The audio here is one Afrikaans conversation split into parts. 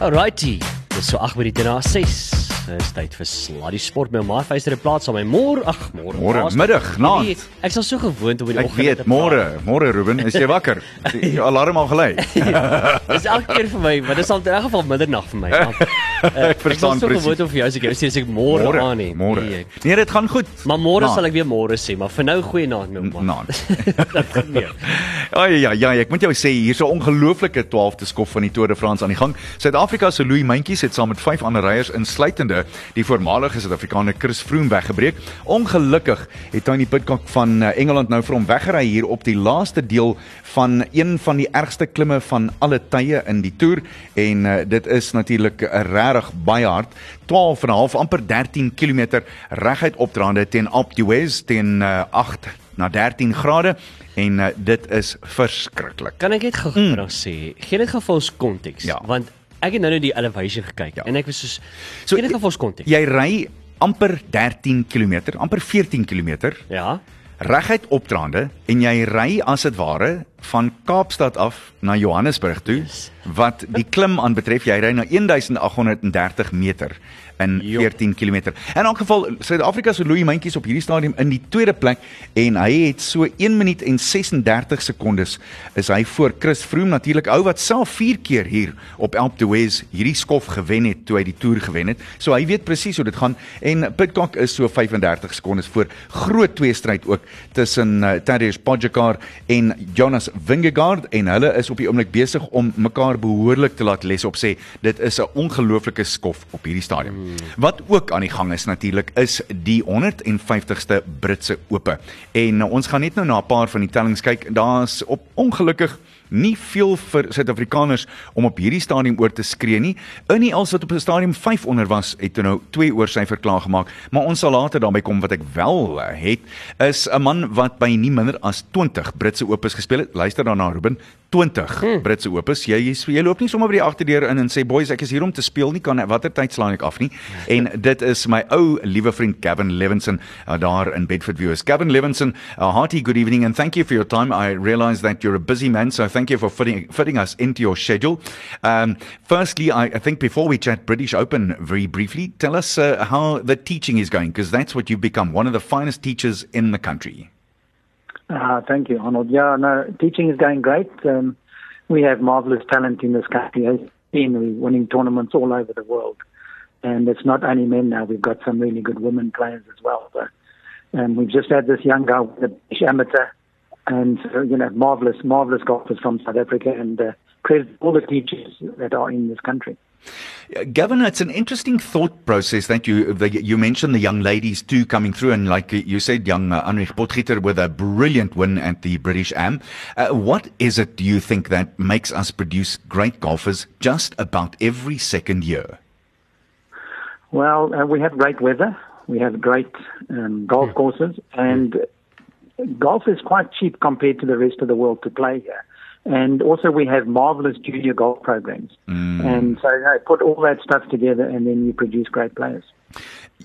Alrighty. Dis so 8 minute na 6. Dis tyd vir Sluddy Sport met my vyster in plaas van my môre. Ag, môre. Môre middag, naand. Ek Ek sal so gewoond om in die Ek oggend weet, môre, môre Ruben, is jy wakker? Die alarm al gelei. Dis elke keer vir my, maar dis al in elk geval middernag vir my. Uh, Ek verstaan Ek sal so presies. gewoond vir jou sê ek môre aan nie. môre. Nee, Nee, dit gaan goed. Maar môre sal ek weer môre sê, maar vir nou goeie naand my man. Naand. Gebeur. Ag ja, ja, ek moet jou sê hier's 'n ongelooflike 12de skof van die Tour de France aan die gang. Suid-Afrika se Louis Mentjies het saam met vyf ander ryers insluitende die voormalige Suid-Afrikaner Chris Froome weggebreek. Ongelukkig het Tony Pidcock van eh, Engeland nou vir hom weggery hier op die laaste deel van een van die ergste klimme van alle tye in die Tour en uh, dit is natuurlik 'n regtig baie hard 12 en 'n half amper 13 km reguit opdraande teen Alpe d'Huez teen uh, 8 na 13 grade en uh, dit is verskriklik. Kan ek net gou mm. sê, gee net gou vir ons konteks, Ja. want ek het nou net die elevation gekyk Ja. en ek was soos So, gee net gou vir ons konteks. Jy ry amper 13 km, amper 14 km Ja. Reguit opdraande en jy ry as dit ware van Kaapstad af na Johannesburg toe Yes. wat die klim aanbetref jy ry na 1830 meter in Jo. 14 km. In elk geval Suid-Afrika se Louis Mentjies op hierdie stadium in die tweede plek en hy het so 1 minuut en 36 sekondes is hy voor Chris Froome natuurlik ou wat self 4 keer hier op Alpe d'Huez hierdie skof gewen het toe hy die toer gewen het. So hy weet presies hoe dit gaan en Pitcock is so 35 sekondes voor. Groot twee stryd ook tussen uh, Tadej Pogačar en Jonas Vingegaard en hulle is op die oomblik besig om mekaar behoorlik te laat les op sê. Dit is 'n ongelooflike skof op hierdie stadium. Wat ook aan die gang is natuurlik is die 150ste Britse Ope. En uh, ons gaan net nou na 'n paar van die tellings kyk. Daar's op ongelukkig nie veel vir Suid-Afrikaners om op hierdie stadium oor te skree nie. Innie als wat op 'n stadium 5 onder was, het toe nou 2 oor sy verklaar gemaak, maar ons sal later daarby kom wat ek wel eh, het is 'n man wat by nie minder as 20 Britse Opes gespeel het. Luister daarna Ruben, 20 hmm. Britse Opes. Jy jy, jy loop nie sommer by die agterdeur in en sê boys, ek is hier om te speel nie, kan watter tyd slaan ek af nie. En dit is my ou liewe vriend Gavin Levinson uh, daar in Bedford View. Gavin Levinson, a hearty good evening and thank you for your time. I realize that you're a busy man, so thank you for fitting, fitting us into your schedule. Um, firstly, I, I think before we chat British Open very briefly, tell us uh, how the teaching is going, because that's what you've become, one of the finest teachers in the country. Uh, thank you, Arnold. Yeah, no, teaching is going great. Um, we have marvelous talent in this country. As we're winning tournaments all over the world, and it's not only men now. We've got some really good women players as well. So, um, we've just had this young guy, the amateur, and uh, you know, marvelous, marvelous golfers from South Africa, and uh, credit all the teachers that are in this country. Uh, Governor, it's an interesting thought process that you the, you mentioned the young ladies too coming through, and like you said, young uh, Anrich Potgieter with a brilliant win at the British Am. Uh, what is it, do you think, that makes us produce great golfers just about every second year? Well, uh, we have great weather. We have great um, golf courses, and golf is quite cheap compared to the rest of the world to play here. And also, we have marvelous junior golf programs. And so, you know, put all that stuff together, and then you produce great players.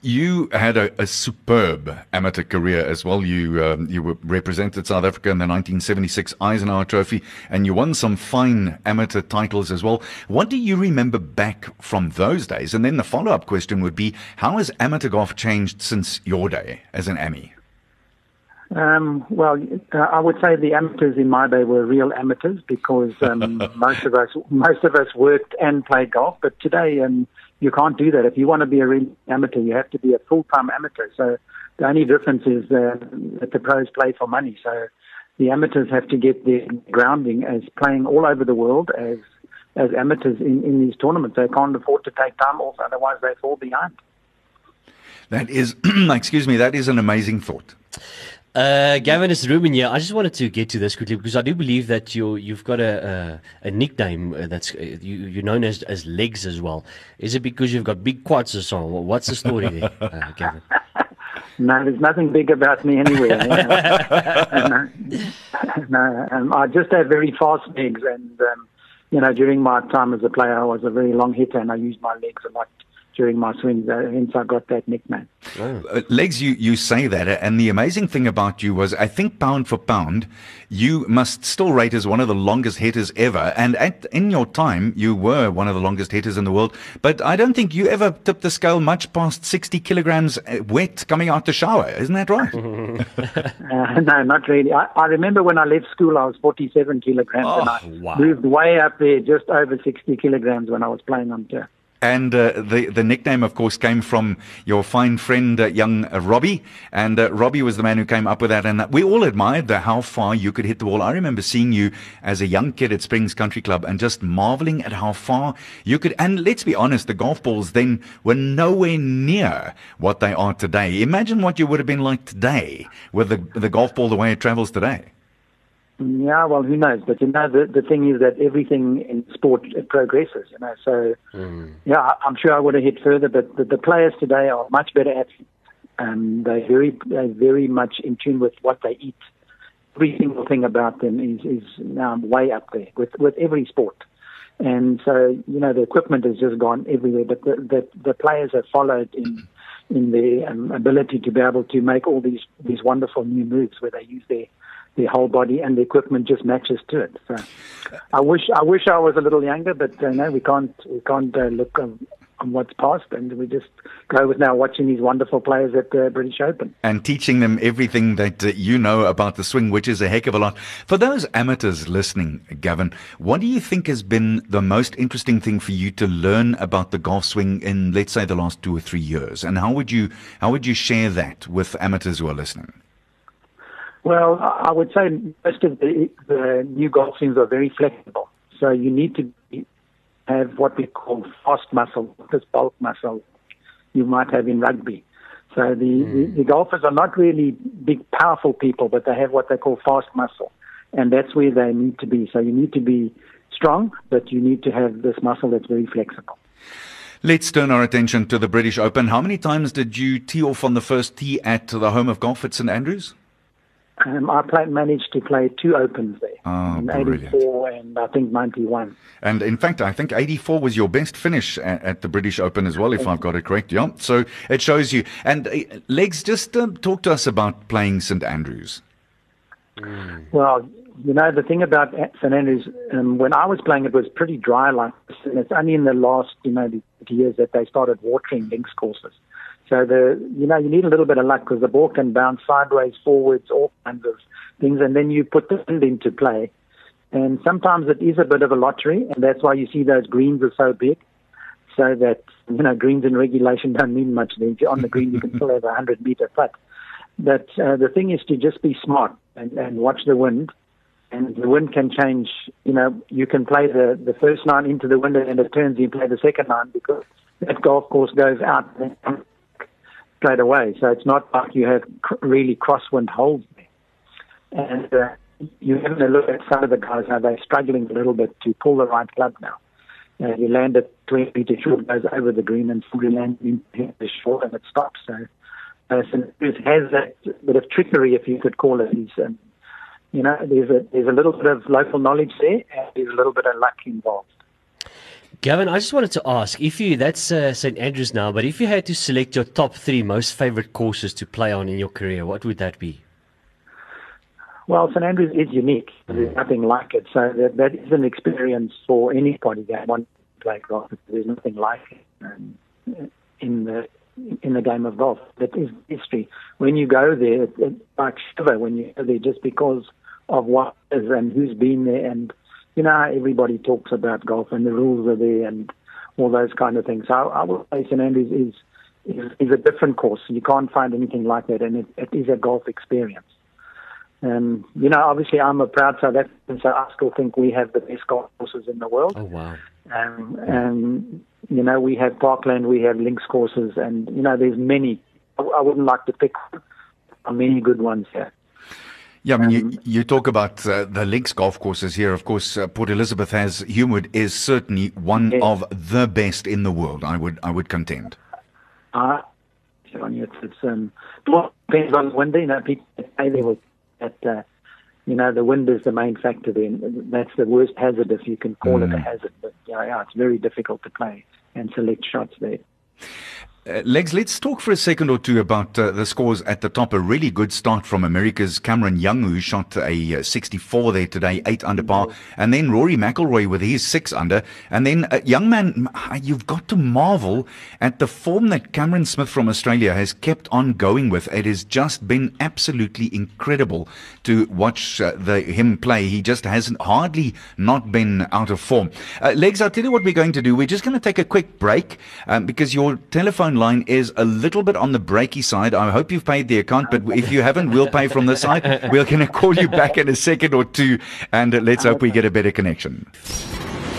You had a, a superb amateur career as well. You um, you were represented South Africa in the 1976 Eisenhower Trophy, and you won some fine amateur titles as well. What do you remember back from those days? And then the follow up question would be: How has amateur golf changed since your day as an Ammy? Um, well, uh, I would say the amateurs in my day were real amateurs because um, most of us most of us worked and played golf. But today, um, you can't do that. If you want to be a real amateur, you have to be a full time amateur. So the only difference is uh, that the pros play for money. So the amateurs have to get their grounding as playing all over the world as as amateurs in, in these tournaments. They can't afford to take time off, otherwise they fall behind. That is, excuse me, that is an amazing thought. Uh, Gavin is Ruben here. I just wanted to get to this quickly because I do believe that you you've got a a, a nickname uh, that's uh, you you're known as as legs as well. Is it because you've got big quads or so? What's the story there, uh, Gavin? No, there's nothing big about me anywhere. no, no um, I just have very fast legs, and um, you know, during my time as a player, I was a very long hitter, and I used my legs a lot during my swings. Uh, hence, I got that nickname. Uh, Legs, you, you say that, uh, and the amazing thing about you was, I think pound for pound, you must still rate as one of the longest hitters ever. And at, in your time, you were one of the longest hitters in the world. But I don't think you ever tipped the scale much past 60 kilograms uh, wet coming out the shower. Isn't that right? uh, no, not really. I, I remember when I left school, I was 47 kilograms, Oh, and I wow. moved way up there, just over 60 kilograms when I was playing on turf. And uh, the the nickname, of course, came from your fine friend, uh, young uh, Robbie. And uh, Robbie was the man who came up with that. And uh, we all admired the how far you could hit the ball. I remember seeing you as a young kid at Springs Country Club and just marveling at how far you could. And let's be honest, the golf balls then were nowhere near what they are today. Imagine what you would have been like today with the the golf ball the way it travels today. Yeah, well, who knows? But you know, the the thing is that everything in sport progresses. You know, so yeah, I- I'm sure I would have hit further. But the, the players today are much better at. Um, they're very they're very much in tune with what they eat. Every single thing about them is is now way up there with with every sport. And so you know, the equipment has just gone everywhere. But the the, the players have followed in in their um, ability to be able to make all these these wonderful new moves where they use their their whole body and the equipment just matches to it. So I wish I wish I was a little younger, but uh, no, we can't we can't uh, look on, on what's past, and we just go with now watching these wonderful players at the British Open. and teaching them everything that uh, you know about the swing, which is a heck of a lot. For those amateurs listening, Gavin, what do you think has been the most interesting thing for you to learn about the golf swing in, let's say, the last two or three years? And how would you how would you share that with amateurs who are listening? Well, I would say most of the, the new golf swings are very flexible. So you need to be, have what we call fast muscle, this bulk muscle you might have in rugby. So the, the, hmm. the golfers are not really big, powerful people, but they have what they call fast muscle. And that's where they need to be. So you need to be strong, but you need to have this muscle that's very flexible. Let's turn our attention to the British Open. How many times did you tee off on the first tee at the home of golf at St Andrews? Um, I play, managed to play two opens there Oh, in brilliant. 84 and I think 91. And in fact, I think 84 was your best finish at, at the British Open as well, if I've got it correct. Yeah. So it shows you. And uh, Legs, just um, talk to us about playing St Andrews. Well, you know, the thing about St Andrews, um, when I was playing, it was pretty dry like this, and it's only in the last, you know, the years that they started watering links courses. So the, you know, you need a little bit of luck because the ball can bounce sideways, forwards, all kinds of things, and then you put the wind into play. And sometimes it is a bit of a lottery, and that's why you see those greens are so big. So that you know, greens in regulation don't mean much. If you're on the green, you can still have a hundred meter putt. But uh, the thing is to just be smart and, and watch the wind. And the wind can change. You know, you can play the, the first nine into the wind and it turns. You play the second nine because that golf course goes out straight away. So it's not like you have really crosswind holes there. And uh, you have a look at some of the guys how they're struggling a little bit to pull the right club now. Uh, you land at 20 meter short, goes over the green, and you land the short, and it stops. So, uh, St. Has that bit of trickery, if you could call it. He's, um, you know, there's a there's a little bit of local knowledge there, and there's a little bit of luck involved. Gavin, I just wanted to ask if you that's uh, St Andrews now, but if you had to select your top three most favorite courses to play on in your career, what would that be? Well, St Andrews is unique. There's nothing like it. So that, that is an experience for anybody that wants to play golf. There's nothing like it um, in the in the game of golf. That is history. When you go there, it, it's like shiver when you go there, just because of what is and who's been there, and you know how everybody talks about golf and the rules are there and all those kind of things. So I, I would say St Andrews is, is is a different course. You can't find anything like that, and it, it is a golf experience. Um, you know, obviously, I'm a proud South African, so I still think we have the best golf courses in the world. Oh wow! Um, and you know, we have Parkland, we have links courses, and you know, there's many. I, I wouldn't like to pick one. There are many good ones here. Yeah, I mean, you, you talk about uh, the links golf courses here. Of course, uh, Port Elizabeth has Humewood is certainly one Yes. of the best in the world. I would I would contend. Uh, on you, it's, it's um, well, depends on the wind. You know, people say there that. Uh, you know, the wind is the main factor. Then that's the worst hazard, if you can call it a hazard. But yeah, yeah, it's very difficult to play and select shots there. Uh, Legs, let's talk for a second or two about uh, the scores at the top. A really good start from America's Cameron Young, who shot a uh, 64 there today, 8 under par. And then Rory McIlroy with his 6 under. And then, uh, young man, you've got to marvel at the form that Cameron Smith from Australia has kept on going with. It has just been absolutely incredible to watch the, him play. He just hasn't hardly not been out of form. Legs, I'll tell you what we're going to do. We're just going to take a quick break um, because your telephone line is a little bit on the breaky side. I hope you've paid the account, but if you haven't, we'll pay from the side. We're going to call you back in a second or two, and let's hope we get a better connection.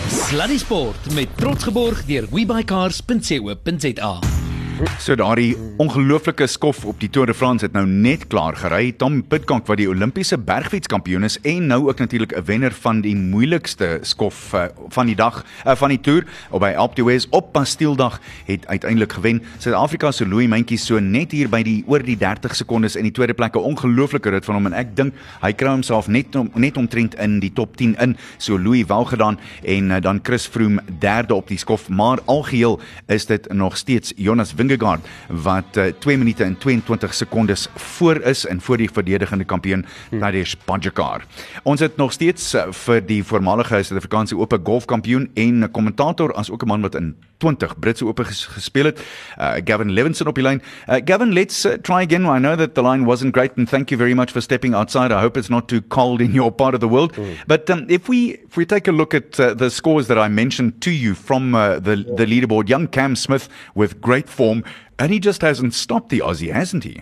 Sluddy Sport met trots geborg deur webycars.co.za. So daardie ongelooflike skof op die Tour de France het nou net klaar gery. Tom Pitcock wat die Olimpiese bergfietskampioen is en nou ook natuurlik 'n wenner van die moeilikste skof uh, van die dag uh, van die Tour op by Alpe d'Huez op Bastieldag het uiteindelik gewen. Suid-Afrika se Louis Mentjie so net hier by die oor die 30 sekondes in die tweede plek 'n ongelooflike rit van hom en ek dink hy kry homself net om, net omtrent in die top 10 in. So Louis wel gedaan en uh, dan Chris Froome derde op die skof, maar algeheel is dit nog steeds Jonas Wing Vingegaard wat uh, 2 minute en 22 sekondes voor is en voor die verdedigende kampioen hmm. Tadej Pogačar. Ons het nog steeds uh, vir die voormalige Suid-Afrikaanse Ope golfkampioen en kommentator as ook 'n man wat in 20 Britse Ope ges gespeel het, uh, Gavin Levinson op die lyn. Uh, Gavin, let's uh, try again. I know that the line wasn't great and thank you very much for stepping outside. I hope it's not too cold in your part of the world. Mm. But um, if we if we take a look at uh, the scores that I mentioned to you from uh, the the leaderboard, young Cam Smith with great form And he just hasn't stopped the Aussie, hasn't he?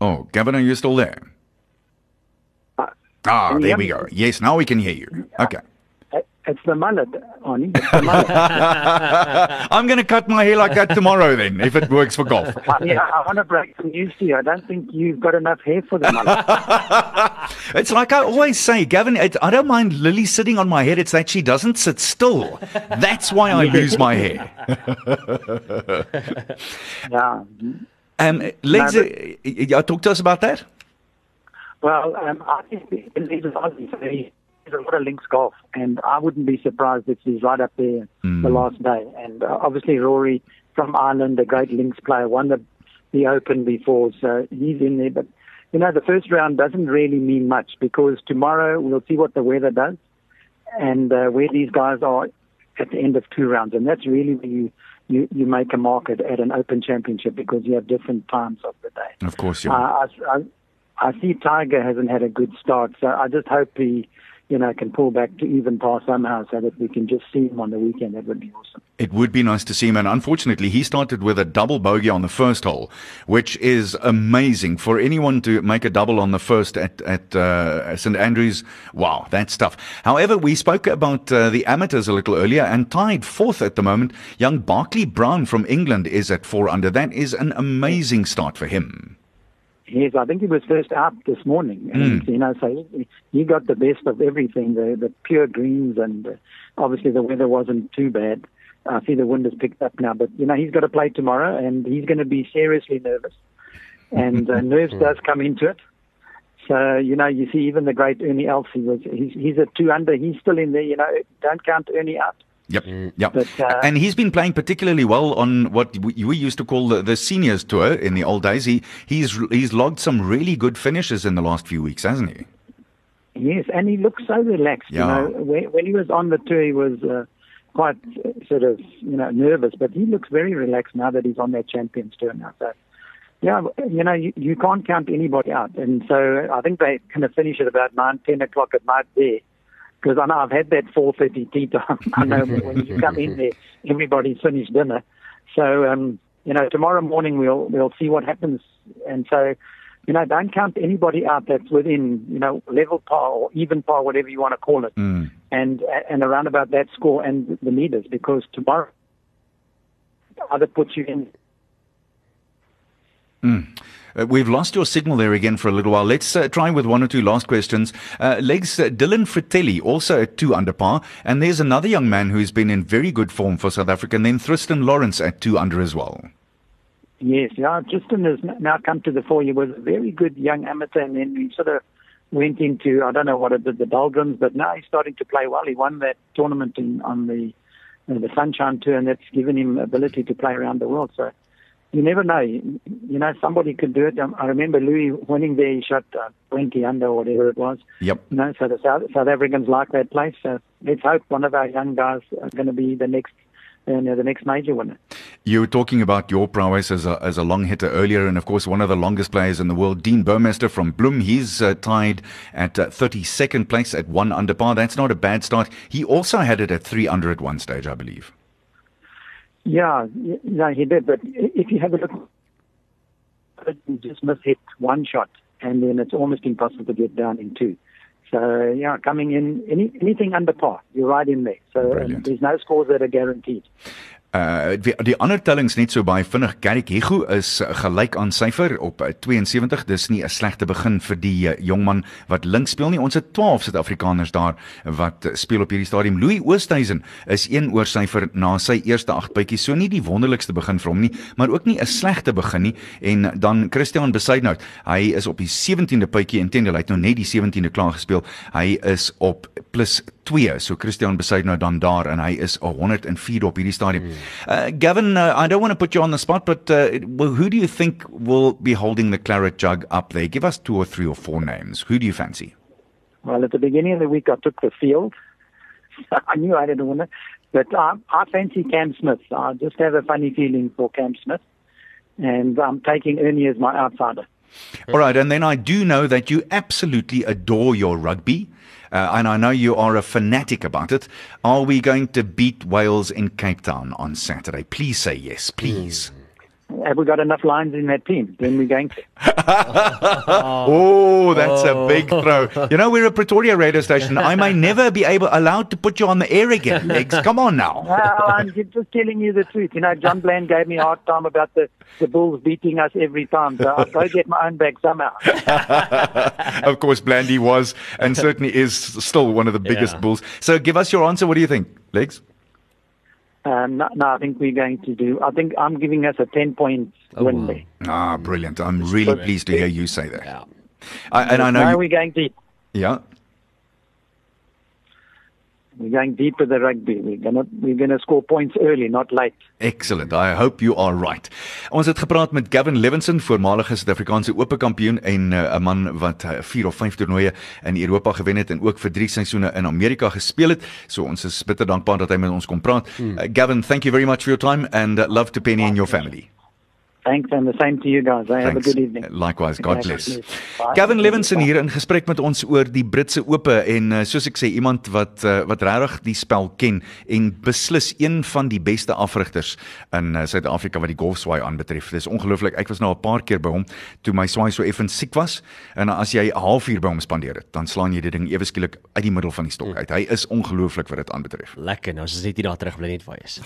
Oh, Gavin, are you still there? Uh, ah, there we go. Yes, now we can hear you. Okay. It's the mullet, Arnie. The mullet. I'm going to cut my hair like that tomorrow then, if it works for golf. yeah, I want to break some news to you. I don't think you've got enough hair for the mullet. it's like I always say, Gavin, it, I don't mind Lily sitting on my head. It's that she doesn't sit still. That's why I lose my hair. yeah. Um, Legs, no, but, uh, talk to us about that. Well, um, I think Leeds is obviously a lot of links golf, and I wouldn't be surprised if he's right up there mm. the last day. And uh, obviously Rory from Ireland, a great links player, won the the Open before, so he's in there. But you know, the first round doesn't really mean much because tomorrow we'll see what the weather does and uh, where these guys are at the end of two rounds, and that's really where you. You, you make a market at an open championship because you have different times of the day. Of course, yeah. Uh, I, I, I see Tiger hasn't had a good start, so I just hope he you know, can pull back to even par somehow so that we can just see him on the weekend. That would be awesome. It would be nice to see him. And unfortunately, he started with a double bogey on the first hole, which is amazing for anyone to make a double on the first at, at uh, St. Andrews. Wow, that's tough. However, we spoke about uh, the amateurs a little earlier and tied fourth at the moment. Young Barclay Brown from England is at four under. That is an amazing start for him. Yes, I think he was first up this morning, and mm. you know, so he, he got the best of everything. The the pure greens, and uh, obviously the weather wasn't too bad. I see the wind has picked up now, but you know he's got to play tomorrow, and he's going to be seriously nervous, and uh, nerves does come into it. So you know, you see even the great Ernie Els, he was he's he's at two under, he's still in there. You know, don't count Ernie out. Yep. Mm. Yep. But, uh, and he's been playing particularly well on what we used to call the, the seniors tour in the old days. He he's he's logged some really good finishes in the last few weeks, hasn't he? Yes, and he looks so relaxed. Yeah. You know, when, when he was on the tour, he was uh, quite uh, sort of you know nervous, but he looks very relaxed now that he's on that Champions Tour now. So. Yeah, you know, you, you can't count anybody out. And so I think they kind of finish at about nine, ten o'clock at night there because I know I've had that 4:30 tea time. I know when you come in there, everybody's finished dinner. So um, you know, tomorrow morning we'll we'll see what happens. And so, you know, don't count anybody out that's within you know level par or even par, whatever you want to call it, mm. and and around about that score and the leaders, because tomorrow either puts you in. Mm. Uh, we've lost your signal there again for a little while. Let's uh, try with one or two last questions. Uh, Legs, uh, Dylan Fratelli, also at two under par. And there's another young man who's been in very good form for South Africa. And then Tristan Lawrence at two under as well. Yes, yeah. Tristan has now come to the fore. He was a very good young amateur, and then he sort of went into, I don't know what it did, the doldrums, but now he's starting to play well. He won that tournament in, on the uh, the Sunshine Tour, and that's given him ability to play around the world. So you never know. You, know, somebody could do it. Um, I remember Louis winning there. He shot uh, 20 under or whatever it was. Yep. You know, so the South, South Africans like that place. So let's hope one of our young guys are going to be the next, you know, the next major winner. You were talking about your prowess as a, as a long hitter earlier, and of course, one of the longest players in the world, Dean Burmester from Bloom. He's uh, tied at uh, 32nd place at one under par. That's not a bad start. He also had it at three under at one stage, I believe. Yeah, yeah, he did. But if you have a look, you just must hit one shot, and then it's almost impossible to get down in two. So yeah, coming in any anything under par, you're right in there. So um, there's no scores that are guaranteed. Uh die, die ander tellings net so baie vinnig. Garrick Hugo is uh, gelyk aan syfer op uh, 72. Dis nie 'n slegte begin vir die uh, jongman wat links speel nie. Ons het 12 Suid-Afrikaners daar wat uh, speel op hierdie stadium. Louis Oosthuizen is een oor syfer na sy eerste 8 bytjies. So nie die wonderlikste begin vir hom nie, maar ook nie 'n slegte begin nie. En dan Christian Besuidnout. Hy is op die 17de bytjie. Intendeel hy het nou net die 17de klaar gespeel. Hy is op plus 2. So Christian Besuidnout dan daar en hy is 104 op hierdie stadium. Mm. Uh, Gavin, uh, I don't want to put you on the spot, but uh, well, who do you think will be holding the claret jug up there? Give us two or three or four names. Who do you fancy? Well, at the beginning of the week, I took the field. I knew I didn't win it, but I, I fancy Cam Smith. I just have a funny feeling for Cam Smith, and I'm taking Ernie as my outsider. All right, and then I do know that you absolutely adore your rugby. Uh, and I know you are a fanatic about it. Are we going to beat Wales in Cape Town on Saturday? Please say yes, please. Have we got enough lines in that team? Then we're going to. Oh, that's a big throw. You know, we're a Pretoria radio station. I may never be able allowed to put you on the air again, Legs. Come on now. Well, I'm just telling you the truth. You know, John Bland gave me a hard time about the, the Bulls beating us every time. So I'll go get my own back somehow. of course, Blandy was and certainly is still one of the biggest Yeah. bulls. So give us your answer. What do you think, Legs? Um, no, no, I think we're going to do. I think I'm giving us a 10 point Oh, win wow. there. Ah, brilliant. I'm really pleased to hear you say that. Yeah. I, and I know no, you, we're going deep. yeah. We're going deep with the rugby. We're gonna we're gonna score points early, not late. Excellent. I hope you are right. Ons het gepraat met Gavin Levinson, voormalige Suid-Afrikaanse ope kampioen en uh, 'n man wat 4 of 5 toernooie in Europa gewen het en ook vir 3 seisoene in Amerika gespeel het. So ons is bitter dankbaar dat hy met ons kom praat. Hmm. Uh, Gavin, thank you very much for your time and uh, love to Penny and your family. Thanks, and the same to you guys. Eh? Have a good evening. Likewise, God bless. Gavin Levinson hier in gesprek met ons oor die Britse Ope en uh, soos ek sê iemand wat uh, wat regtig die spel ken en beslis een van die beste afrigters in uh, Suid-Afrika wat die golfswaai aanbetref. Dis ongelooflik. Ek was nou 'n paar keer by hom toe my swaai so effens siek was en as jy 'n halfuur by hom spandeer het, dan slaan jy die ding ewe skielik uit die middel van die stok uit. Hy is ongelooflik wat dit aanbetref. Lekker. Nou ons is net hier daar terug bly net vir is.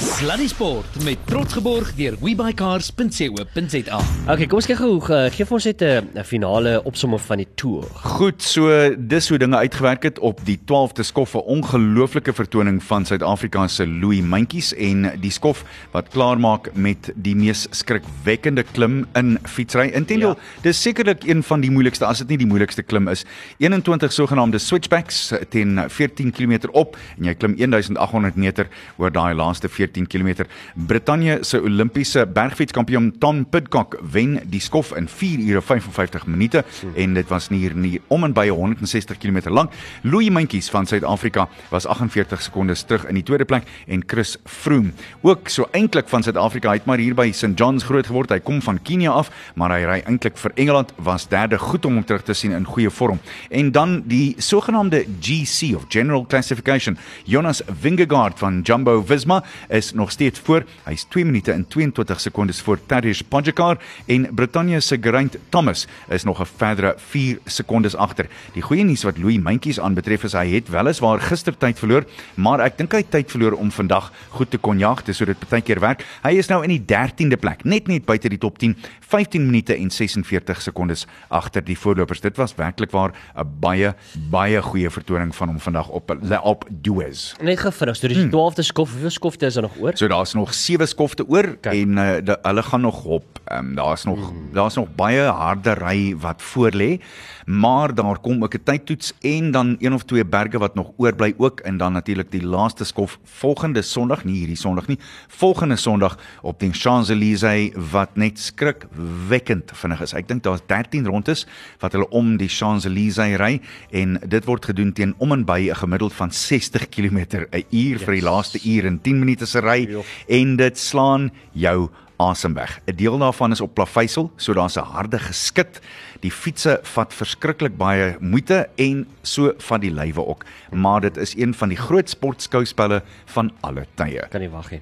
Sluddy Sport met trots geborg deur webycars.co.za. Okay, kom ons kyk gou uh, gee vir ons net 'n 'n finale opsomming van die toer. Goed, so dis hoe dinge uitgewerk het op die 12de skof 'n ongelooflike vertoning van Suid-Afrika se Louis Mentjies en die skof wat klaarmaak met die mees skrikwekkende klim in fietsry. Intendeel, ja. dis sekerlik een van die moeilikste as dit nie die moeilikste klim is. 21 sogenaamde switchbacks teen 14 km op en jy klim 1800 meter oor daai laaste 14 km. Brittanje se Olimpiese bergfietskampioen Tom Pidcock wen die skof in 4 ure 55 minute en dit was nie hier nie om en by 160 km lank. Louis Mentjies van Suid-Afrika was 48 sekondes terug in die tweede plek en Chris Froome ook so eintlik van Suid-Afrika hy het maar hier by St John's groot geword. Hy kom van Kenia af, maar hy ry eintlik vir Engeland was derde goed om hom terug te sien in goeie vorm. En dan die sogenaamde GC of General Classification. Jonas Vingegaard van Jumbo Visma is nog steeds voor. Hy's 2 minute en 22 sekondes voor Tadej Pogačar en Brittanje se Geraint Thomas is nog 'n verdere 4 sekondes agter. Die goeie nuus wat Louis Mentjies aanbetref is hy het weliswaar gister tyd verloor, maar ek dink hy het tyd verloor om vandag goed te kon jag, dis hoe dit baie keer werk. Hy is nou in die 13de plek, net net buite die top 10, 15 minute en 46 sekondes agter die voorlopers. Dit was werklik waar 'n baie baie goeie vertoning van hom vandag op op Dues. Net vinnig, so dis die 12de skof. Hoeveel skofte is daar nog oor? So daar's nog sewe skofte oor Okay. en uh, de, hulle gaan nog op. Ehm um, daar's nog mm. daar's nog baie harde ry wat voor lê. maar daar kom ook 'n tydtoets en dan een of twee berge wat nog oorbly ook en dan natuurlik die laaste skof volgende Sondag, nie hierdie Sondag nie, volgende Sondag op die Champs-Élysées wat net skrikwekkend vinnig is. Ek dink daar's 13 rondes wat hulle om die Champs-Élysées ry en dit word gedoen teen om en by 'n gemiddeld van 60 km 'n uur yes. vir die laaste uur en 10 minute se ry en dit slaan jou asem weg. 'n Deel daarvan is op plaveisel, so daar's 'n harde geskit. Die fietsse vat verskriklik baie moeite en so van die lywe ook, maar dit is een van die groot sportskouspelle van alle tye. Kan nie wag nie.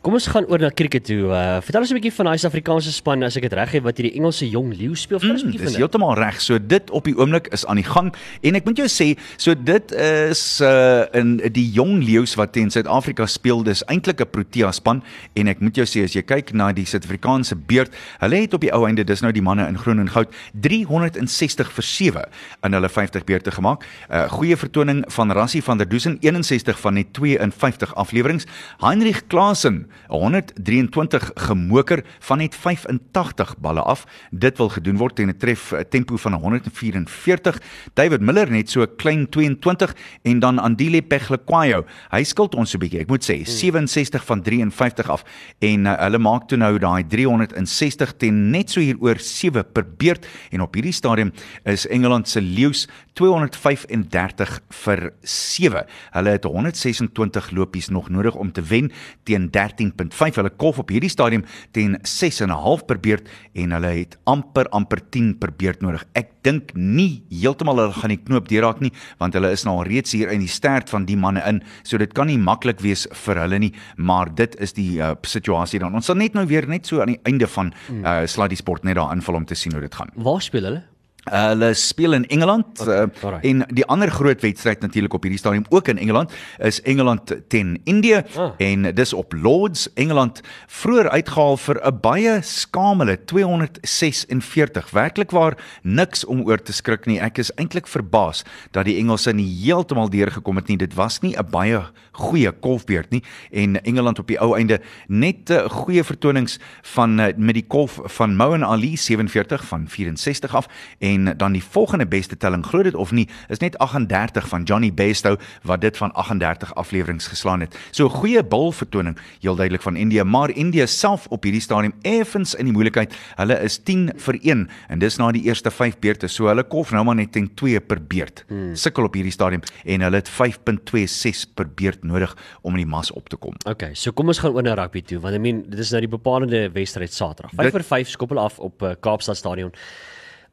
Kom ons gaan oor na cricket toe. Uh, vertel ons 'n bietjie van daai Suid-Afrikaanse span as ek dit reg het wat hierdie Engelse jong leeu speel. Vertel ons 'n Mm, bietjie dis van dit. heeltemal reg. So dit op die oomblik is aan die gang en ek moet jou sê, so dit is uh in die jong leeu's wat teen Suid-Afrika speel, dis eintlik 'n Protea span en ek moet jou sê as jy kyk na die Suid-Afrikaanse beurt, hulle het op die ou einde dis nou die manne in groen en goud 360 vir 7 in hulle 50 beurte gemaak. 'n uh, Goeie vertoning van Rassie van der Dusen 61 van net 52 afleweringe. Heinrich Klaasen 123 gemoker van net 85 balle af. Dit wil gedoen word teen 'n tref eh, tempo van 144. David Miller net so 'n klein 22 en dan Andile Peglekwayo. Hy skuld ons 'n bietjie, ek moet sê, 67 van 53 af en uh, hulle maak toe nou daai 360 teen net so hier oor 7 per beurt en op hierdie stadium is Engeland se leeu's 235 vir 7. Hulle het 126 lopies nog nodig om te wen teen 13.5. Hulle kolf op hierdie stadium teen 6.5 per beurt en hulle het amper amper 10 per beurt nodig. Ek dink nie heeltemal hulle gaan die knoop deurraak nie want hulle is nou al reeds hier in die stert van die manne in. So dit kan nie maklik wees vir hulle nie, maar dit is die uh, situasie dan. Ons sal net nou weer net so aan die einde van uh, Sluddy Sport net daar invul om te sien hoe dit gaan. Waar speel hulle? Hulle speel in Engeland uh, alright. en die ander groot wedstryd natuurlik op hierdie stadium ook in Engeland is Engeland teen Indië Ah. en dis op Lords. Engeland vroeër uitgehaal vir 'n baie skamele 246 werklik waar niks om oor te skrik nie. Ek is eintlik verbaas dat die Engelse nie heeltemal deurgekom het nie. Dit was nie 'n baie goeie kolfbeurt nie. En Engeland op die ou einde net uh, goeie vertonings van uh, met die kolf van Moen Ali 47 van 64 af. En dan die volgende beste telling glo dit of nie is net 38 van Johnny Bairstow wat dit van 38 afleweringe geslaan het. So 'n goeie bal vertoning heel duidelik van India, maar India self op hierdie stadium effens in die moeilikheid. Hulle is 10 vir 1 en dis na die eerste 5 beurte. So hulle kolf nou maar net teen 2 per beurt. Hmm. Sukkel op hierdie stadium en hulle het 5.26 per beurt nodig om in die mas op te kom. Okay, so kom ons gaan oor na rugby toe want I mean dit is nou die bepalende wedstryd Saterdag. 5 Dit- vir 5 skop hulle af op uh, Kaapstad Stadion.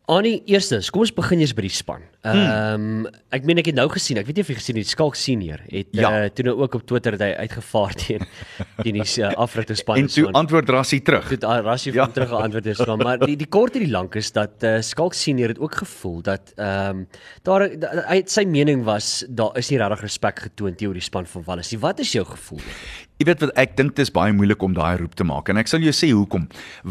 Annie, eerstens, kom ons begin eers by die span. Ehm um, ek meen ek het nou gesien, ek weet nie of jy gesien het, Skalk senior het ja. Uh, toe nou ook op Twitter het hy uitgevaar teen teen die uh, afrigterspan. En toe antwoord Rassie terug. Dit Rassie Ja. van terug geantwoord is van maar die die kort en die lank is dat uh, Skalk senior het ook gevoel dat ehm um, daar da, hy sy mening was daar is nie regtig respek getoon teenoor die span van Wallis. Wat is jou gevoel? Jy weet wat ek dink dit is baie moeilik om daai roep te maak en ek sal jou sê hoekom.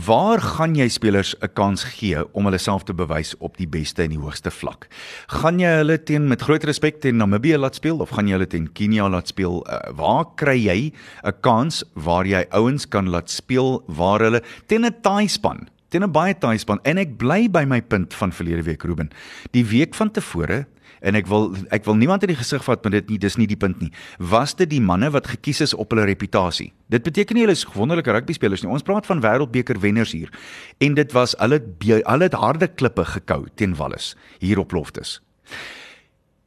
Waar gaan jy spelers 'n kans gee om hulle self te bewys op die beste en die hoogste vlak? Gaan jy hulle teen met groot respek teen Namibië laat speel of gaan jy hulle teen Kenia laat speel? Uh, waar kry jy 'n kans waar jy ouens kan laat speel waar hulle teen 'n taai span teen 'n baie taai span en ek bly by my punt van verlede week Ruben. Die week van tevore en ek wil ek wil niemand in die gesig vat met dit nie dis nie die punt nie. Was dit die manne wat gekies is op hulle reputasie? Dit beteken nie hulle is wonderlike rugby spelers nie. Ons praat van wêreldbeker wenners hier. En dit was hulle hulle het harde klippe gekou teen Wallis hier op Loftus.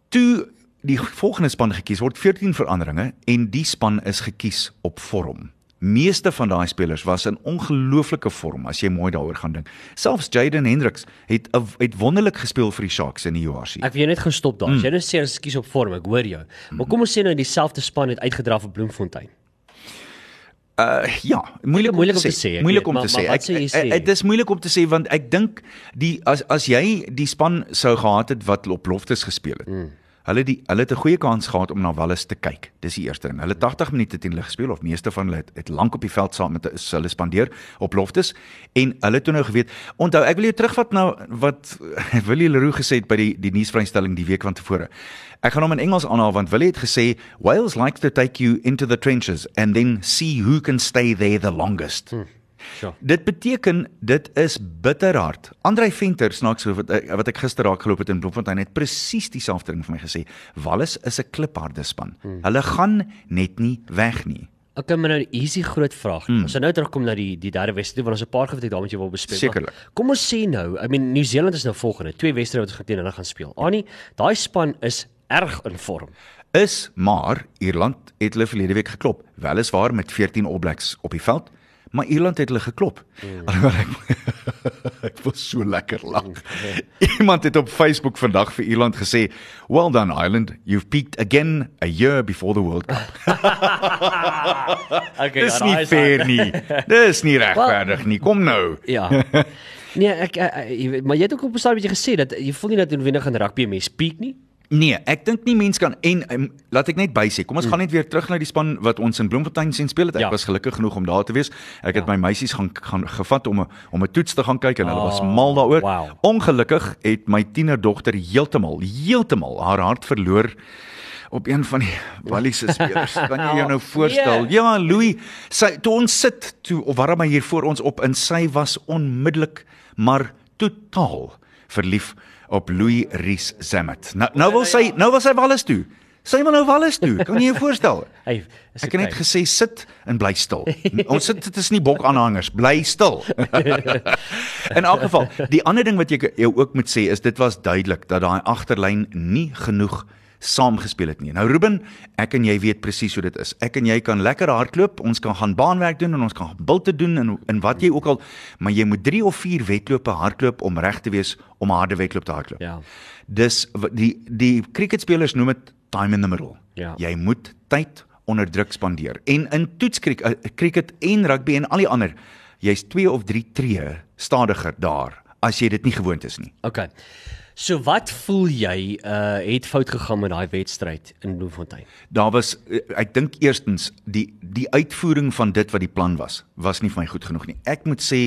Toe die volgende span gekies word 14 veranderinge en die span is gekies op vorm Meeste van daai spelers was in ongelooflike vorm as jy mooi daaroor gaan dink. Selfs Jaden Hendricks het het wonderlik gespeel vir die Sharks in die URC. Ek wil jou net gestop daar. Mm. Jy nou sê ons kies op vorm, ek hoor jou. Maar kom ons sê nou dieselfde span het uitgedra vir Bloemfontein. Uh ja, moeilik, moeilik om te sê, ek Moeilik weet, om maar- te maar sê. sou jy Ek- sê? ek- Dit is moeilik om te sê want ek dink die as as jy die span sou gehad het wat op Loftus gespeel het. Mm. Hulle die hulle het 'n goeie kans gehad om na Wallis te kyk. Dis die eerste ding. Hulle het 80 minute teen hulle gespeel of meeste van hulle het, het lank op die veld saam met is hulle spandeer op Loftus en hulle toe nou geweet. Onthou, ek wil jou terugvat na wat Willie Leroux gesê het by die die nuusvrystelling die week van tevore. Ek gaan hom in Engels aanhaal want Willie het gesê Wales likes to take you into the trenches and then see who can stay there the longest. Hmm. Sure. Dit beteken dit is bitterhard. Andrei Venter snaaks so wat ek- wat ek gister raak geloop het in Bloemfontein het presies dieselfde ding vir my gesê. Wallis is 'n klipharde span. Hmm. Hulle gaan net nie weg nie. Okay, maar nou easy groot vraag. Mm. Ons gaan nou terugkom na die die derde wedstryd want ons 'n paar goed wat ek daar met jou wil bespreek. Sekerlik. Kom ons sê nou, I mean Nieu-Seeland is nou volgende, twee wedstryde wat ons teen hulle gaan speel. Annie, daai span is erg in vorm. Is maar Ierland het hulle verlede week geklop. Weliswaar met 14 All Blacks op die veld, maar Ierland het hulle geklop. Mm. Alhoewel ek ek was so lekker lag. Iemand het op Facebook vandag vir Ierland gesê, "Well done Ireland, you've peaked again a year before the World Cup." Okay, Dis nie fair nie. Dis nie regverdig nie. Kom nou. Ja. Nee, ek, ek, ek maar jy het ook op 'n stadium bietjie gesê dat jy voel nie dat noodwendig in rugby 'n mens peak nie. Nee, ek dink nie mens kan en um, laat ek net bysê. Kom ons mm. gaan net weer terug na die span wat ons in Bloemfontein sien speel het. Ek Ja. was gelukkig genoeg om daar te wees. Ek het ja. my meisies gaan gaan gevat om 'n om 'n toets te gaan kyk en hulle was Oh, mal daaroor. wow. Ongelukkig het my tienerdogter heeltemal heeltemal haar hart verloor op een van die Wallis se spelers. Kan jy jou nou voorstel? Nee. Ja, Louis, sy toe ons sit toe of warm hy hier voor ons op en sy was onmiddellik maar totaal verlief op Louis Ries Zamet. Nou nou wil sy nou wil sy Wallis toe. Sy wil nou Wallis toe. Kan jy jou voorstel? Is Ek het net gesê sit en bly stil. Ons sit dit is nie bok aanhangers, bly stil. In elk geval, die ander ding wat jy jou ook moet sê is dit was duidelik dat daai agterlyn nie genoeg saamgespeel het nie. Nou Ruben, ek en jy weet presies hoe dit is. Ek en jy kan lekker hardloop, ons kan gaan baanwerk doen en ons kan bilte doen en en wat jy ook al, maar jy moet 3 of 4 wedlope hardloop om reg te wees om 'n harde wedloop te hardloop. Ja. Dis die die cricketspelers noem dit time in the middle. Ja. Jy moet tyd onder druk spandeer. En in toetskrik uh, cricket en rugby en al die ander, jy's 2 of 3 tree stadiger daar as jy dit nie gewoond is nie. Okay. So wat voel jy uh het fout gegaan met daai wedstryd in Bloemfontein? Daar was eh, ek dink eerstens die die uitvoering van dit wat die plan was, was nie vir my goed genoeg nie. Ek moet sê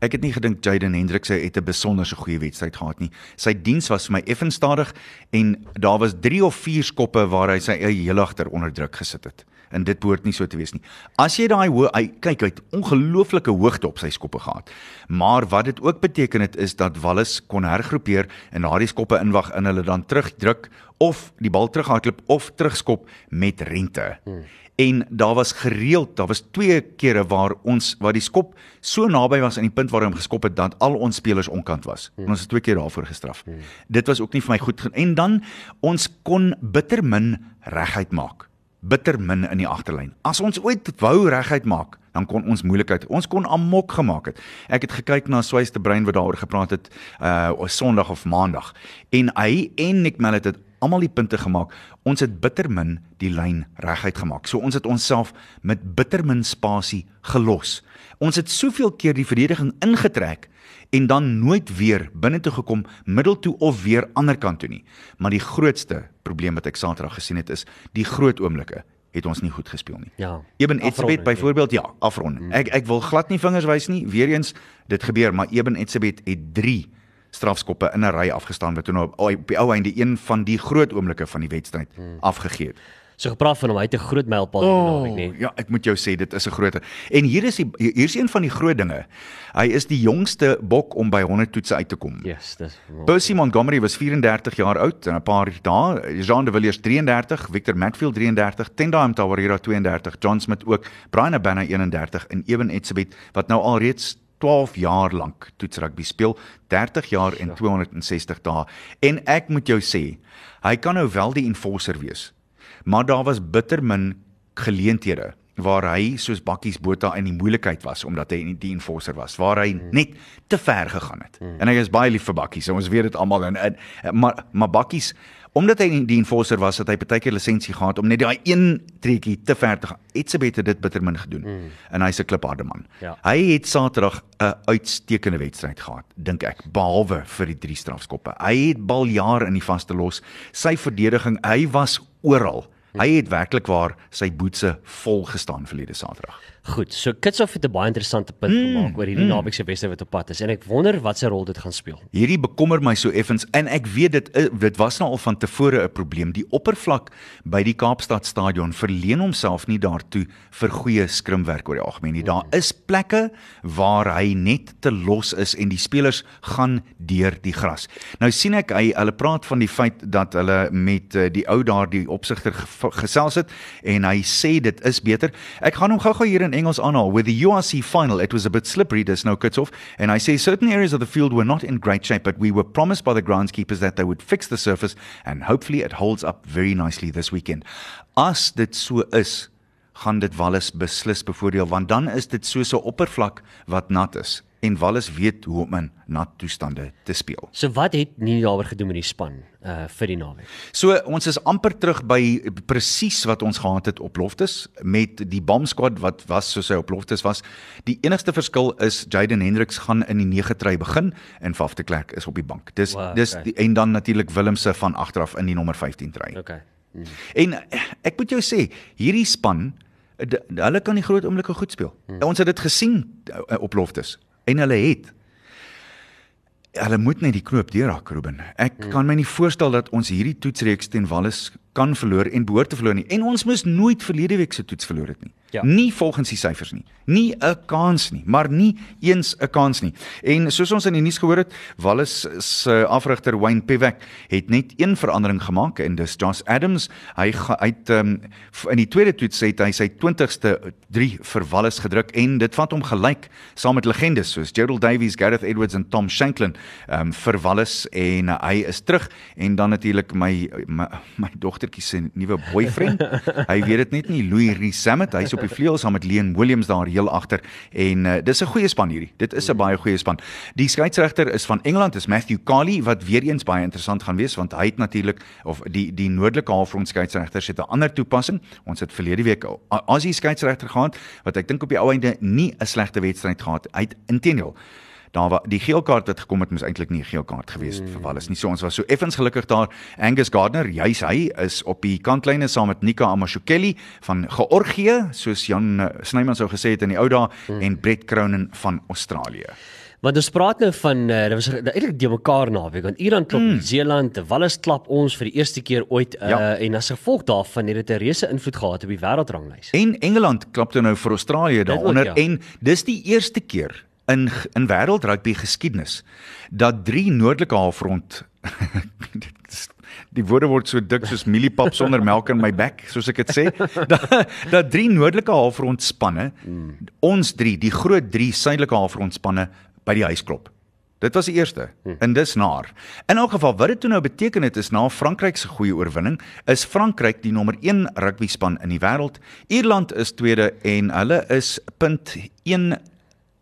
ek het nie gedink Jaden Hendricks het 'n besonderse goeie wedstryd gehad nie. Sy diens was vir my effens stadig en daar was 3 of 4 skoppe waar hy sy eie heel agter onder druk gesit het. En dit behoort nie so te wees nie. As jy daai hoë hy kyk hy het ongelooflike hoogte op sy skoppe gehad. Maar wat dit ook beteken het is dat Wallis kon hergroepeer en daardie skoppe inwag in hulle dan terugdruk of die bal terughardloop of terugskop met rente. Hmm. En daar was gereeld, daar was twee kere waar ons waar die skop so naby was aan die punt waar hy hom geskop het dat al ons spelers onkant was. Hmm. En ons het twee keer daarvoor gestraf. Hmm. Dit was ook nie vir my goed en dan ons kon bitter min reguit maak bitter min in die agterlyn. As ons ooit wou reguit maak, dan kon ons moeilikheid. Ons kon amok gemaak het. Ek het gekyk na Swys de Brein wat daaroor gepraat het uh Sondag of Maandag. En hy en Nick Mallet het almal die punte gemaak. Ons het bitter min die lyn reguit gemaak. So ons het onsself met bitter min spasie gelos. Ons het soveel keer die verdediging ingetrek en dan nooit weer binne toe gekom middeltoe of weer ander kant toe nie. Maar die grootste probleem wat ek Saterdag gesien het is die groot oomblikke het ons nie goed gespeel nie. Ja. Eben Etzebeth byvoorbeeld ja, afronding. Mm. Ek ek wil glad nie vingers wys nie. Weereens dit gebeur, maar Eben Etzebeth het 3 strafskoppe in 'n ry afgestaan wat toe nou op die ou einde een van die groot oomblikke van die wedstryd mm. afgegee het. So gepraat van hom, hy het 'n groot mylpaal oh, naweek, nee. Ja, ek moet jou sê dit is 'n groot. En hier is die hier's een van die groot dinge. Hy is die jongste bok om by 100 toetse uit te kom. Yes, dis Percy Montgomery was 34 jaar oud en 'n paar dae, Jean de Villiers 33, Victor Matfield 33, Tendai Mtawarira 32, John Smith ook, Brian Abana 31 en Ewen Etzebeth wat nou al reeds 12 jaar lank toetsrugby speel, 30 jaar en 260 dae. En ek moet jou sê, hy kan nou wel die enforcer wees. Maar daar was bitter min geleenthede waar hy soos bakkies Botha in die moeilikheid was omdat hy die enforcer was waar hy net te ver gegaan het. Mm. En hy is baie lief vir bakkies. Ons weet dit almal en, en maar maar bakkies omdat hy die enforcer was, het hy baie keer lisensie gehad om net daai een trekkie te ver te gaan. Etsebet het dit bitter min gedoen. Mm. En hy's 'n klipharde man. Ja. Hy het Saterdag 'n uitstekende wedstryd gehad, dink ek, behalwe vir die drie strafskoppe. Hy het baljaar in die vaste los. Sy verdediging, hy was oral. Hy het werklik waar sy boetse vol gestaan verlede Saterdag. Goed, so Kitsoff het 'n baie interessante punt mm, gemaak oor hierdie mm. naweek se wedstryd wat op pad is en ek wonder wat se rol dit gaan speel. Hierdie bekommer my so effens en ek weet dit dit was nou al van tevore 'n probleem. Die oppervlak by die Kaapstad stadion verleen homself nie daartoe vir goeie skrimwerk oor die algemeen nie. Daar is plekke waar hy net te los is en die spelers gaan deur die gras. Nou sien ek hy hulle praat van die feit dat hulle met uh, die ou daardie opsigter gesels het en hy sê dit is beter. Ek gaan hom gou-gou hier in Engels aanhaal. With the URC final, it was a bit slippery, there's no cuts off. And I say certain areas of the field were not in great shape, but we were promised by the groundskeepers that they would fix the surface and hopefully it holds up very nicely this weekend. As dit so is, gaan dit Wallis beslis bevoordeel want dan is dit so 'n oppervlak wat nat is en Wallis weet hoe om in nat toestande te speel. So wat het nie daaroor gedoen met die span uh vir die naweek? So ons is amper terug by presies wat ons gehad het op Loftus met die bomb squad wat was soos hy op Loftus was. Die enigste verskil is Jaden Hendricks gaan in die 9 try begin en Faf de Klerk is op die bank. Dis wow, dis okay. die, en dan natuurlik Willemse van agteraf in die nommer 15 try. Okay. Hmm. En ek moet jou sê, hierdie span hulle kan die groot oomblikke goed speel. Hmm. Ons het dit gesien uh, op Loftus en hulle het hulle moet net die knoop deurhak Ruben. Ek hmm. kan my nie voorstel dat ons hierdie toetsreeks teen Wallis kan verloor en behoort te verloor nie. En ons moes nooit verlede week se toets verloor het nie. Ja. Nie volgens die syfers nie. Nie 'n kans nie, maar nie eens 'n kans nie. En soos ons in die nuus gehoor het, Wallis se afrigter Wayne Pevek het net een verandering gemaak en dis Josh Adams. Hy uit um, in die tweede toets het hy sy 20ste 3 vir Wallis gedruk en dit vat hom gelyk saam met legendes soos Gerald Davies, Gareth Edwards en Tom Shanklin um, vir Wallis en uh, hy is terug en dan natuurlik my my, my dogtertjie se nuwe boyfriend. hy weet dit net nie Louis Risamet, hy's op die vleuel saam met Leon Williams daar heel agter en uh, dis 'n goeie span hierdie. Dit is 'n baie goeie span. Die skeieregter is van Engeland, is Matthew Carley wat weer eens baie interessant gaan wees want hy het natuurlik of die die noordelike halfrond skeieregters het 'n ander toepassing. Ons het verlede week as die skeieregter gehad wat ek dink op die ou einde nie 'n slegte wedstryd gehad. Hy het intedeel daar was die geel kaart wat gekom het moes eintlik nie 'n geel kaart gewees het mm. vir Wallis nie. So ons was so effens gelukkig daar. Angus Gardner, juis hy is op die kantlyne saam met Nika Amashukeli van Georgië, soos Jan eh, Snyman sou gesê het in die ou dae mm. en Brett Cronin van Australië. Want ons praat nou van uh, dit was eintlik die mekaar naweek want Ierland klop mm. Nieu-Seeland, Wallis klap ons vir die eerste keer ooit uh, ja. en as gevolg daarvan het dit 'n reuse invloed gehad op die wêreldranglys. En Engeland klap toe nou vir Australië daaronder ja. en dis die eerste keer in in wêreldrugby geskiedenis dat drie noordelike halfrond die woorde word so dik soos mieliepap sonder melk in my bek soos ek dit sê dat, dat drie noordelike halfrond spanne mm. ons drie die groot drie suidelike halfrond spanne by die huis klop dit was die eerste mm. en dis naar in elk geval wat dit toe nou beteken het is na Frankryk se goeie oorwinning is Frankryk die nommer 1 rugby span in die wêreld Ierland is tweede en hulle is punt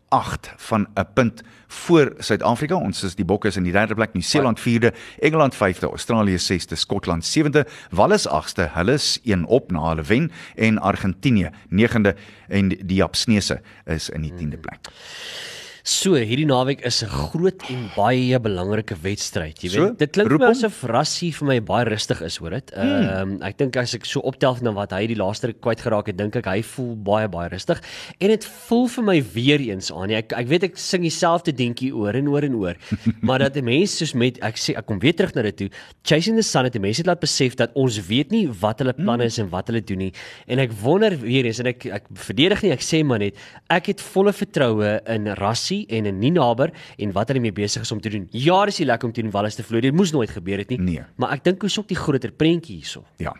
8 van 'n punt voor Suid-Afrika. Ons is die Bokke is in die derde plek, Nieu-Seeland 4de, Engeland 5de, Australië 6de, Skotland 7de, Wallis 8ste. Hulle is een op na hulle wen en Argentinië 9de en die Japsnese is in die 10de plek. Hmm. So, hierdie naweek is 'n groot en baie belangrike wedstryd. Jy weet, so, dit klink my asof Rassie vir my baie rustig is, hoor dit. Hmm. Ehm um, ek dink as ek so optel na wat hy die laaste kwyt geraak het, dink ek hy voel baie baie rustig en dit voel vir my weer eens aan. Ek ek weet ek sing dieselfde dingetjie oor en oor en oor, maar dat 'n mens soos met ek sê ek kom weer terug na dit toe. Chasing the Sun het die mense laat besef dat ons weet nie wat hulle planne hmm. is en wat hulle doen nie. En ek wonder weer eens en ek ek verdedig nie, ek sê maar net ek het volle vertroue in Rassie Chelsea en in Ninaber en wat hulle mee besig is om te doen. Ja, dis lekker om teen Wallis te verloor. Dit moes nooit gebeur het nie. Nee. Maar ek dink hoe's ook die groter prentjie hierso. Ja.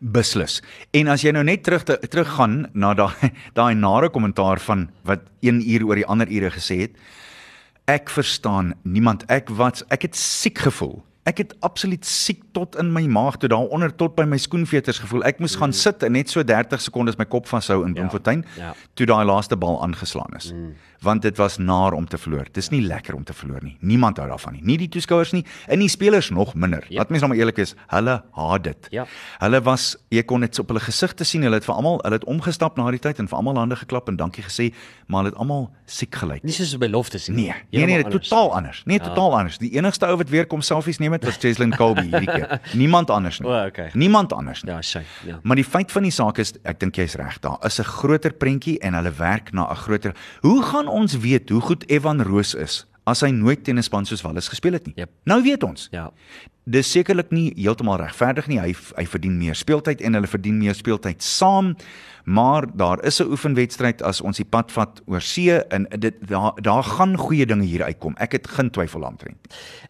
Beslis. En as jy nou net terug te, teruggaan na daai daai nare kommentaar van wat 1 uur oor die ander ure gesê het. Ek verstaan niemand. Ek wat ek het siek gevoel. Ek het absoluut siek tot in my maag toe daaronder tot by my skoenveters gevoel. Ek moes mm. gaan sit en net so 30 sekondes my kop vashou in ja. Bloemfontein ja. ja. toe daai laaste bal aangeslaan is. Mm want dit was naar om te verloor. Dis nie lekker om te verloor nie. Niemand hou daarvan nie. Nie die toeskouers nie en die spelers nog minder. Yep. Ja. Laat mens nou maar eerlik wees, hulle haat dit. Ja. Hulle was jy kon dit op hulle gesigte sien. Hulle het vir almal, hulle het omgestap na die tyd en vir almal hande geklap en dankie gesê, maar hulle het almal siek gelyk. Nie soos by loftes nie. Nee, nee, nee, nee totaal anders. Nee, ja. totaal anders. Die enigste ou wat weer kom selfies neem het was Cheslin Colby hierdie keer. Niemand anders nie. O, okay. Niemand anders nie. Ja, sy. Ja. Maar die feit van die saak is ek dink jy's reg. Daar is 'n groter prentjie en hulle werk na 'n groter. Hoe gaan ons weet hoe goed Evan Roos is as hy nooit teen 'n span soos Wallis gespeel het nie? Yep. Nou weet ons. Ja. Dis sekerlik nie heeltemal regverdig nie. Hy hy verdien meer speeltyd en hulle verdien meer speeltyd saam. Maar daar is 'n oefenwedstryd as ons die pad vat oor see en dit daar daar gaan goeie dinge hier uitkom. Ek het geen twyfel daaroor.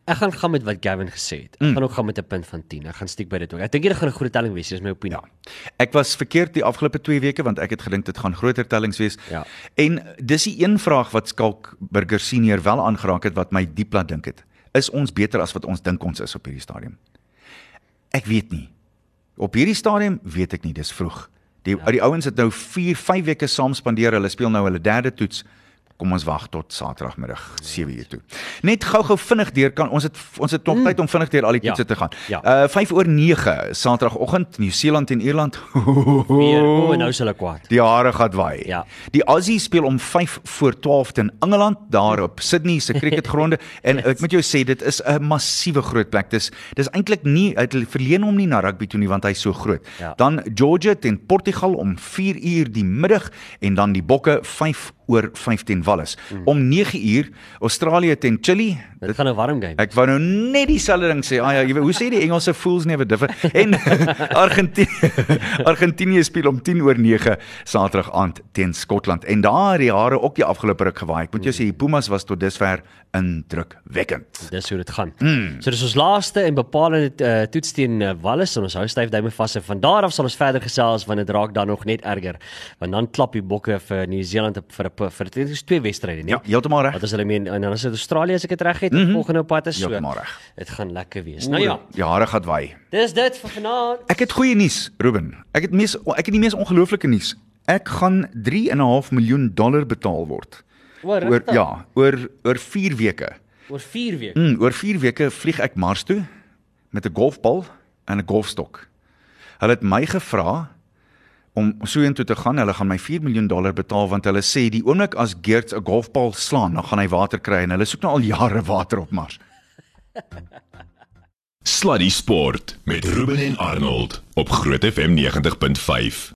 Ek gaan gaan met wat Gavin gesê het. Ek Mm. gaan ook gaan met 'n punt van 10. Ek gaan stiek by dit ook. Ek dink dit gaan 'n groot telling wees, dis my opinie. Ja. Ek was verkeerd die afgelope 2 weke want ek het gedink dit gaan groter tellings wees. Ja. En dis die een vraag wat Skalk Burger senior wel aangeraak het wat my diep laat dink het. Is ons beter as wat ons dink ons is op hierdie stadium? Ek weet nie. Op hierdie stadium weet ek nie, dis vroeg. Die ja. die ouens het nou 4, 5 weke saam spandeer. Hulle speel nou hulle derde toets. Kom ons wag tot Saterdagmiddag 7uur toe. Net gou-gou vinnig deur kan ons het ons het nog mm. tyd om vinnig deur al die Ja. toetse te gaan. Ja. Uh 5 oor 9 Saterdagoggend Nieu-Seeland en Ierland. Weer, o, oh, nou is hulle kwaad. Die hare gaan waai. Ja. Die Aussie speel om 5 voor 12 teen Engeland daar op Sydney se cricketgronde en Yes. ek moet jou sê dit is 'n massiewe groot plek. Dis dis eintlik nie uit verleen hom nie na rugby toe nie want hy's so groot. Ja. Dan Georgia teen Portugal om 4 uur die middag en dan die Bokke 5 oor 5 teen Wallis. Hmm. Om 9 uur Australië teen Chili. Dit gaan 'n warm game. Ek wou nou net dieselfde ding sê. Ah ja, jy weet, hoe sê die Engelse fools never differ. En Argentinië Argentinië speel om 10 oor 9 Saterdag aand teen Skotland. En daar het die hare ook die afgelope ruk gewaai. Ek moet jou sê die Pumas was tot dusver indrukwekkend. Dis hoe dit gaan. Mm. So dis ons laaste en bepalende uh, toets teen uh, Wallis en ons hou styf duime vas en van daar af sal ons verder gesels want dit raak dan nog net erger. Want dan klap die bokke vir Nieu-Seeland vir 'n vir dit is twee wedstryde, nee. Ja, heeltemal reg. Wat is hulle meen en dan is dit Australië as ek dit reg het, mm -hmm. volgende op pad is so. Heeltemal reg. Dit gaan lekker wees. Nou ja, Die hare gaan waai. dis dit vir vanaand. Ek het goeie nuus, Ruben. Ek het mees ek het die mees ongelooflike nuus. Ek gaan 3.5 miljoen dollar betaal word. Oor Oor ja, oor oor 4 weke. oor 4 weke. Mm, oor 4 weke vlieg ek Mars toe met 'n golfbal en 'n golfstok. Hulle het my gevra om soheentoe te gaan. Hulle gaan my 4 miljoen dollar betaal want hulle sê die oomblik as Geerts 'n golfbal slaan, dan gaan hy water kry en hulle soek nou al jare water op Mars. Sluddy Sport met Ruben en Arnold op Groot FM 90.5.